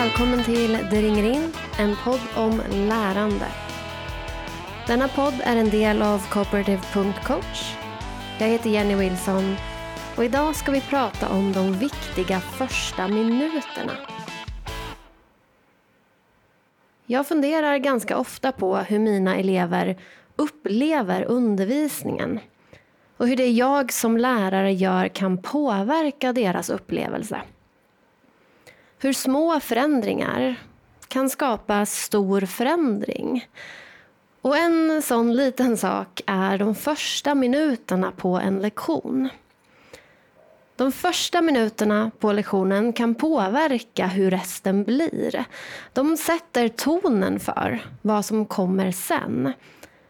välkommen till Det ringer in, en podd om lärande. Denna podd är en del av Cooperative.coach. Jag heter Jenny Wilson och idag ska vi prata om de viktiga första minuterna. Jag funderar ganska ofta på hur mina elever upplever undervisningen och hur det jag som lärare gör kan påverka deras upplevelse. Hur små förändringar kan skapa stor förändring. Och en sån liten sak är de första minuterna på en lektion. De första minuterna på lektionen kan påverka hur resten blir. De sätter tonen för vad som kommer sen.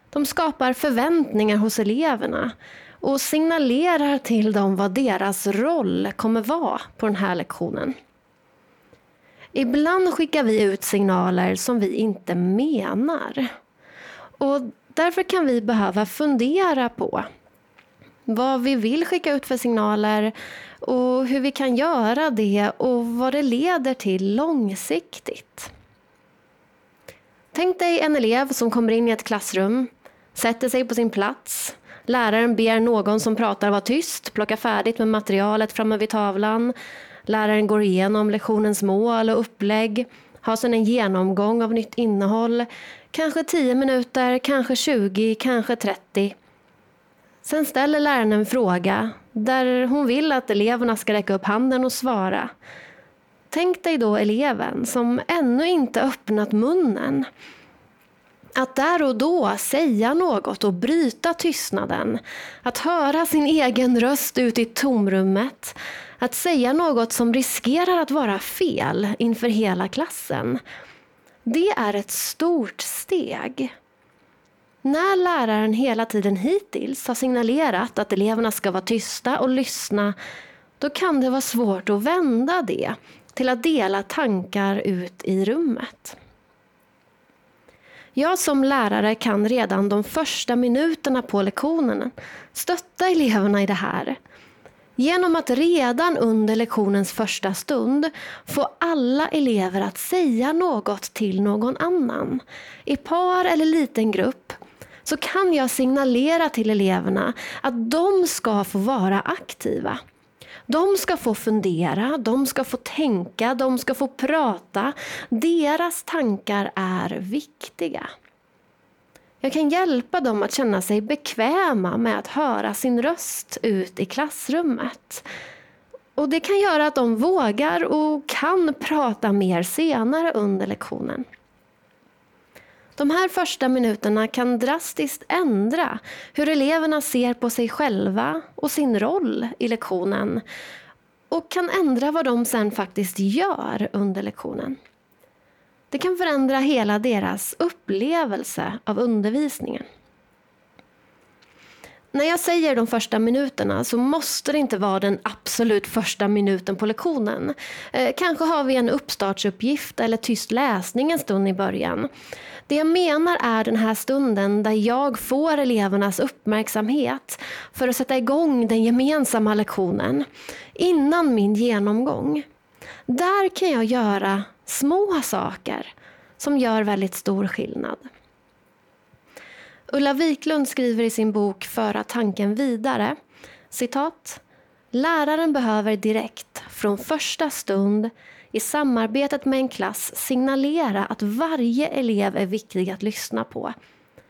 De skapar förväntningar hos eleverna och signalerar till dem vad deras roll kommer vara på den här lektionen. Ibland skickar vi ut signaler som vi inte menar. Och därför kan vi behöva fundera på vad vi vill skicka ut för signaler och hur vi kan göra det och vad det leder till långsiktigt. Tänk dig en elev som kommer in i ett klassrum, sätter sig på sin plats. Läraren ber någon som pratar vara tyst, plocka färdigt med materialet framme vid tavlan. Läraren går igenom lektionens mål och upplägg, har sedan en genomgång av nytt innehåll. Kanske 10 minuter, kanske 20, kanske 30. Sen ställer läraren en fråga där hon vill att eleverna ska räcka upp handen och svara. Tänk dig då eleven som ännu inte öppnat munnen. Att där och då säga något och bryta tystnaden. Att höra sin egen röst ut i tomrummet. Att säga något som riskerar att vara fel inför hela klassen. Det är ett stort steg. När läraren hela tiden hittills har signalerat att eleverna ska vara tysta och lyssna, då kan det vara svårt att vända det till att dela tankar ut i rummet. Jag som lärare kan redan de första minuterna på lektionen stötta eleverna i det här. Genom att redan under lektionens första stund få alla elever att säga något till någon annan. I par eller liten grupp så kan jag signalera till eleverna att de ska få vara aktiva. De ska få fundera, de ska få tänka, de ska få prata. Deras tankar är viktiga. Jag kan hjälpa dem att känna sig bekväma med att höra sin röst ut i klassrummet. Och Det kan göra att de vågar och kan prata mer senare under lektionen. De här första minuterna kan drastiskt ändra hur eleverna ser på sig själva och sin roll i lektionen och kan ändra vad de sen faktiskt gör under lektionen. Det kan förändra hela deras upplevelse av undervisningen. När jag säger de första minuterna så måste det inte vara den absolut första minuten på lektionen. Eh, kanske har vi en uppstartsuppgift eller tyst läsning en stund i början. Det jag menar är den här stunden där jag får elevernas uppmärksamhet för att sätta igång den gemensamma lektionen innan min genomgång. Där kan jag göra små saker som gör väldigt stor skillnad. Ulla Wiklund skriver i sin bok Föra tanken vidare, citat. Läraren behöver direkt, från första stund, i samarbetet med en klass signalera att varje elev är viktig att lyssna på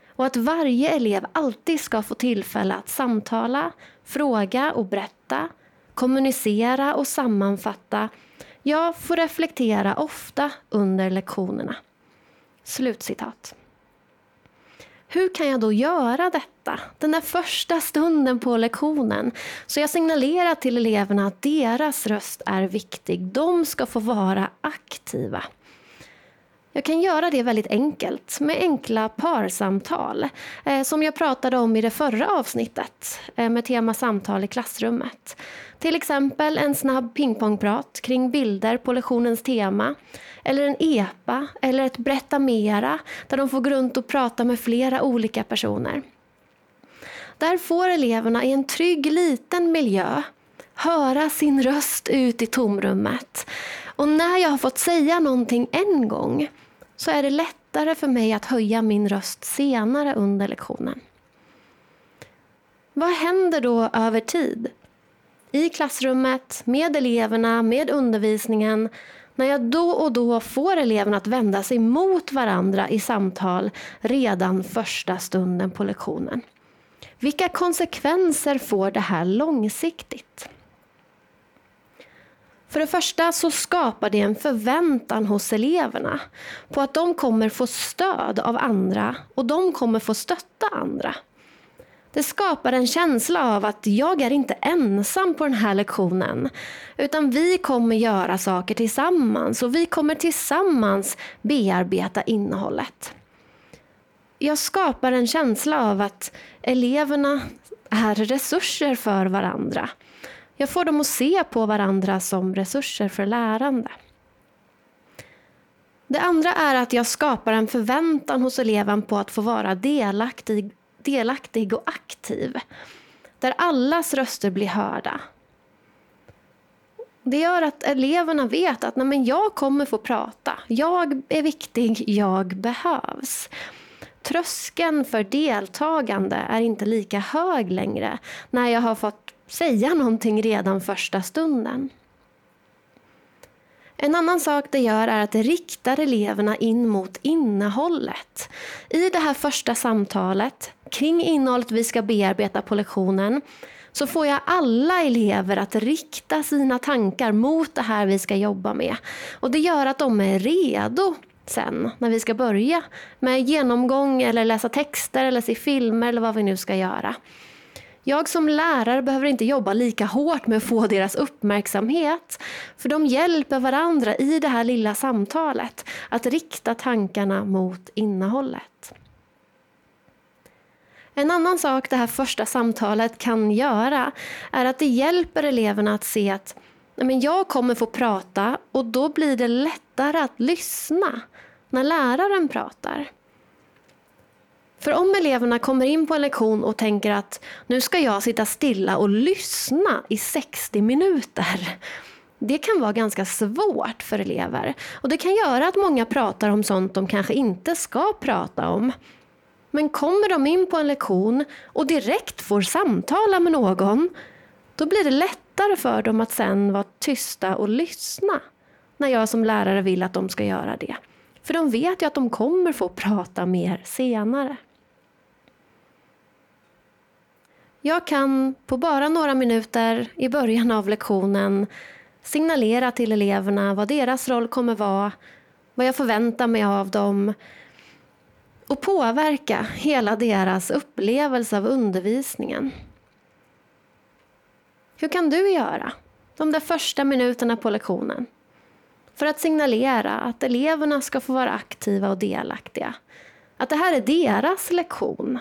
och att varje elev alltid ska få tillfälle att samtala, fråga och berätta, kommunicera och sammanfatta, jag får reflektera ofta under lektionerna. Slutcitat. Hur kan jag då göra detta? Den där första stunden på lektionen. Så jag signalerar till eleverna att deras röst är viktig. De ska få vara aktiva. Jag kan göra det väldigt enkelt med enkla parsamtal eh, som jag pratade om i det förra avsnittet eh, med tema samtal i klassrummet. Till exempel en snabb pingpongprat kring bilder på lektionens tema eller en EPA eller ett berätta mera där de får gå runt och prata med flera olika personer. Där får eleverna i en trygg liten miljö höra sin röst ut i tomrummet och när jag har fått säga någonting en gång så är det lättare för mig att höja min röst senare under lektionen. Vad händer då över tid? I klassrummet, med eleverna, med undervisningen när jag då och då får eleverna att vända sig mot varandra i samtal redan första stunden på lektionen. Vilka konsekvenser får det här långsiktigt? För det första så skapar det en förväntan hos eleverna på att de kommer få stöd av andra och de kommer få stötta andra. Det skapar en känsla av att jag är inte ensam på den här lektionen. Utan vi kommer göra saker tillsammans och vi kommer tillsammans bearbeta innehållet. Jag skapar en känsla av att eleverna är resurser för varandra. Jag får dem att se på varandra som resurser för lärande. Det andra är att jag skapar en förväntan hos eleven på att få vara delaktig delaktig och aktiv. Där allas röster blir hörda. Det gör att eleverna vet att nej, men jag kommer få prata. Jag är viktig, jag behövs. Tröskeln för deltagande är inte lika hög längre när jag har fått säga någonting redan första stunden. En annan sak det gör är att det riktar eleverna in mot innehållet. I det här första samtalet kring innehållet vi ska bearbeta på lektionen så får jag alla elever att rikta sina tankar mot det här vi ska jobba med. Och det gör att de är redo sen när vi ska börja med genomgång eller läsa texter eller se filmer eller vad vi nu ska göra. Jag som lärare behöver inte jobba lika hårt med att få deras uppmärksamhet. För de hjälper varandra i det här lilla samtalet att rikta tankarna mot innehållet. En annan sak det här första samtalet kan göra är att det hjälper eleverna att se att men jag kommer få prata och då blir det lättare att lyssna när läraren pratar. För om eleverna kommer in på en lektion och tänker att nu ska jag sitta stilla och lyssna i 60 minuter. Det kan vara ganska svårt för elever. Och det kan göra att många pratar om sånt de kanske inte ska prata om. Men kommer de in på en lektion och direkt får samtala med någon, då blir det lättare för dem att sen vara tysta och lyssna när jag som lärare vill att de ska göra det. För de vet ju att de kommer få prata mer senare. Jag kan på bara några minuter i början av lektionen signalera till eleverna vad deras roll kommer vara, vad jag förväntar mig av dem och påverka hela deras upplevelse av undervisningen. Hur kan du göra de där första minuterna på lektionen för att signalera att eleverna ska få vara aktiva och delaktiga? Att det här är deras lektion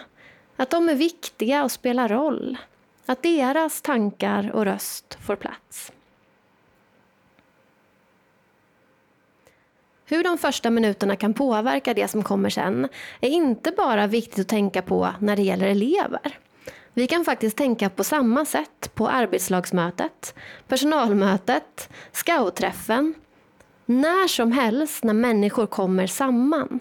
att de är viktiga och spelar roll. Att deras tankar och röst får plats. Hur de första minuterna kan påverka det som kommer sen är inte bara viktigt att tänka på när det gäller elever. Vi kan faktiskt tänka på samma sätt på arbetslagsmötet, personalmötet, scoutträffen. När som helst när människor kommer samman.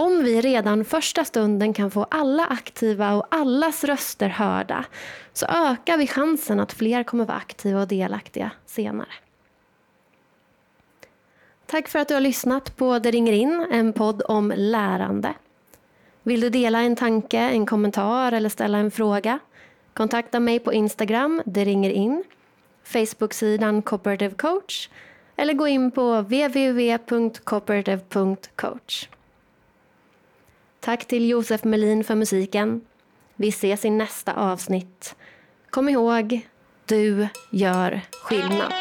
Om vi redan första stunden kan få alla aktiva och allas röster hörda så ökar vi chansen att fler kommer vara aktiva och delaktiga senare. Tack för att du har lyssnat på Det ringer in, en podd om lärande. Vill du dela en tanke, en kommentar eller ställa en fråga? Kontakta mig på Instagram, det ringer in, Facebook-sidan Cooperative Coach eller gå in på www.cooperative.coach. Tack till Josef Melin för musiken. Vi ses i nästa avsnitt. Kom ihåg, du gör skillnad.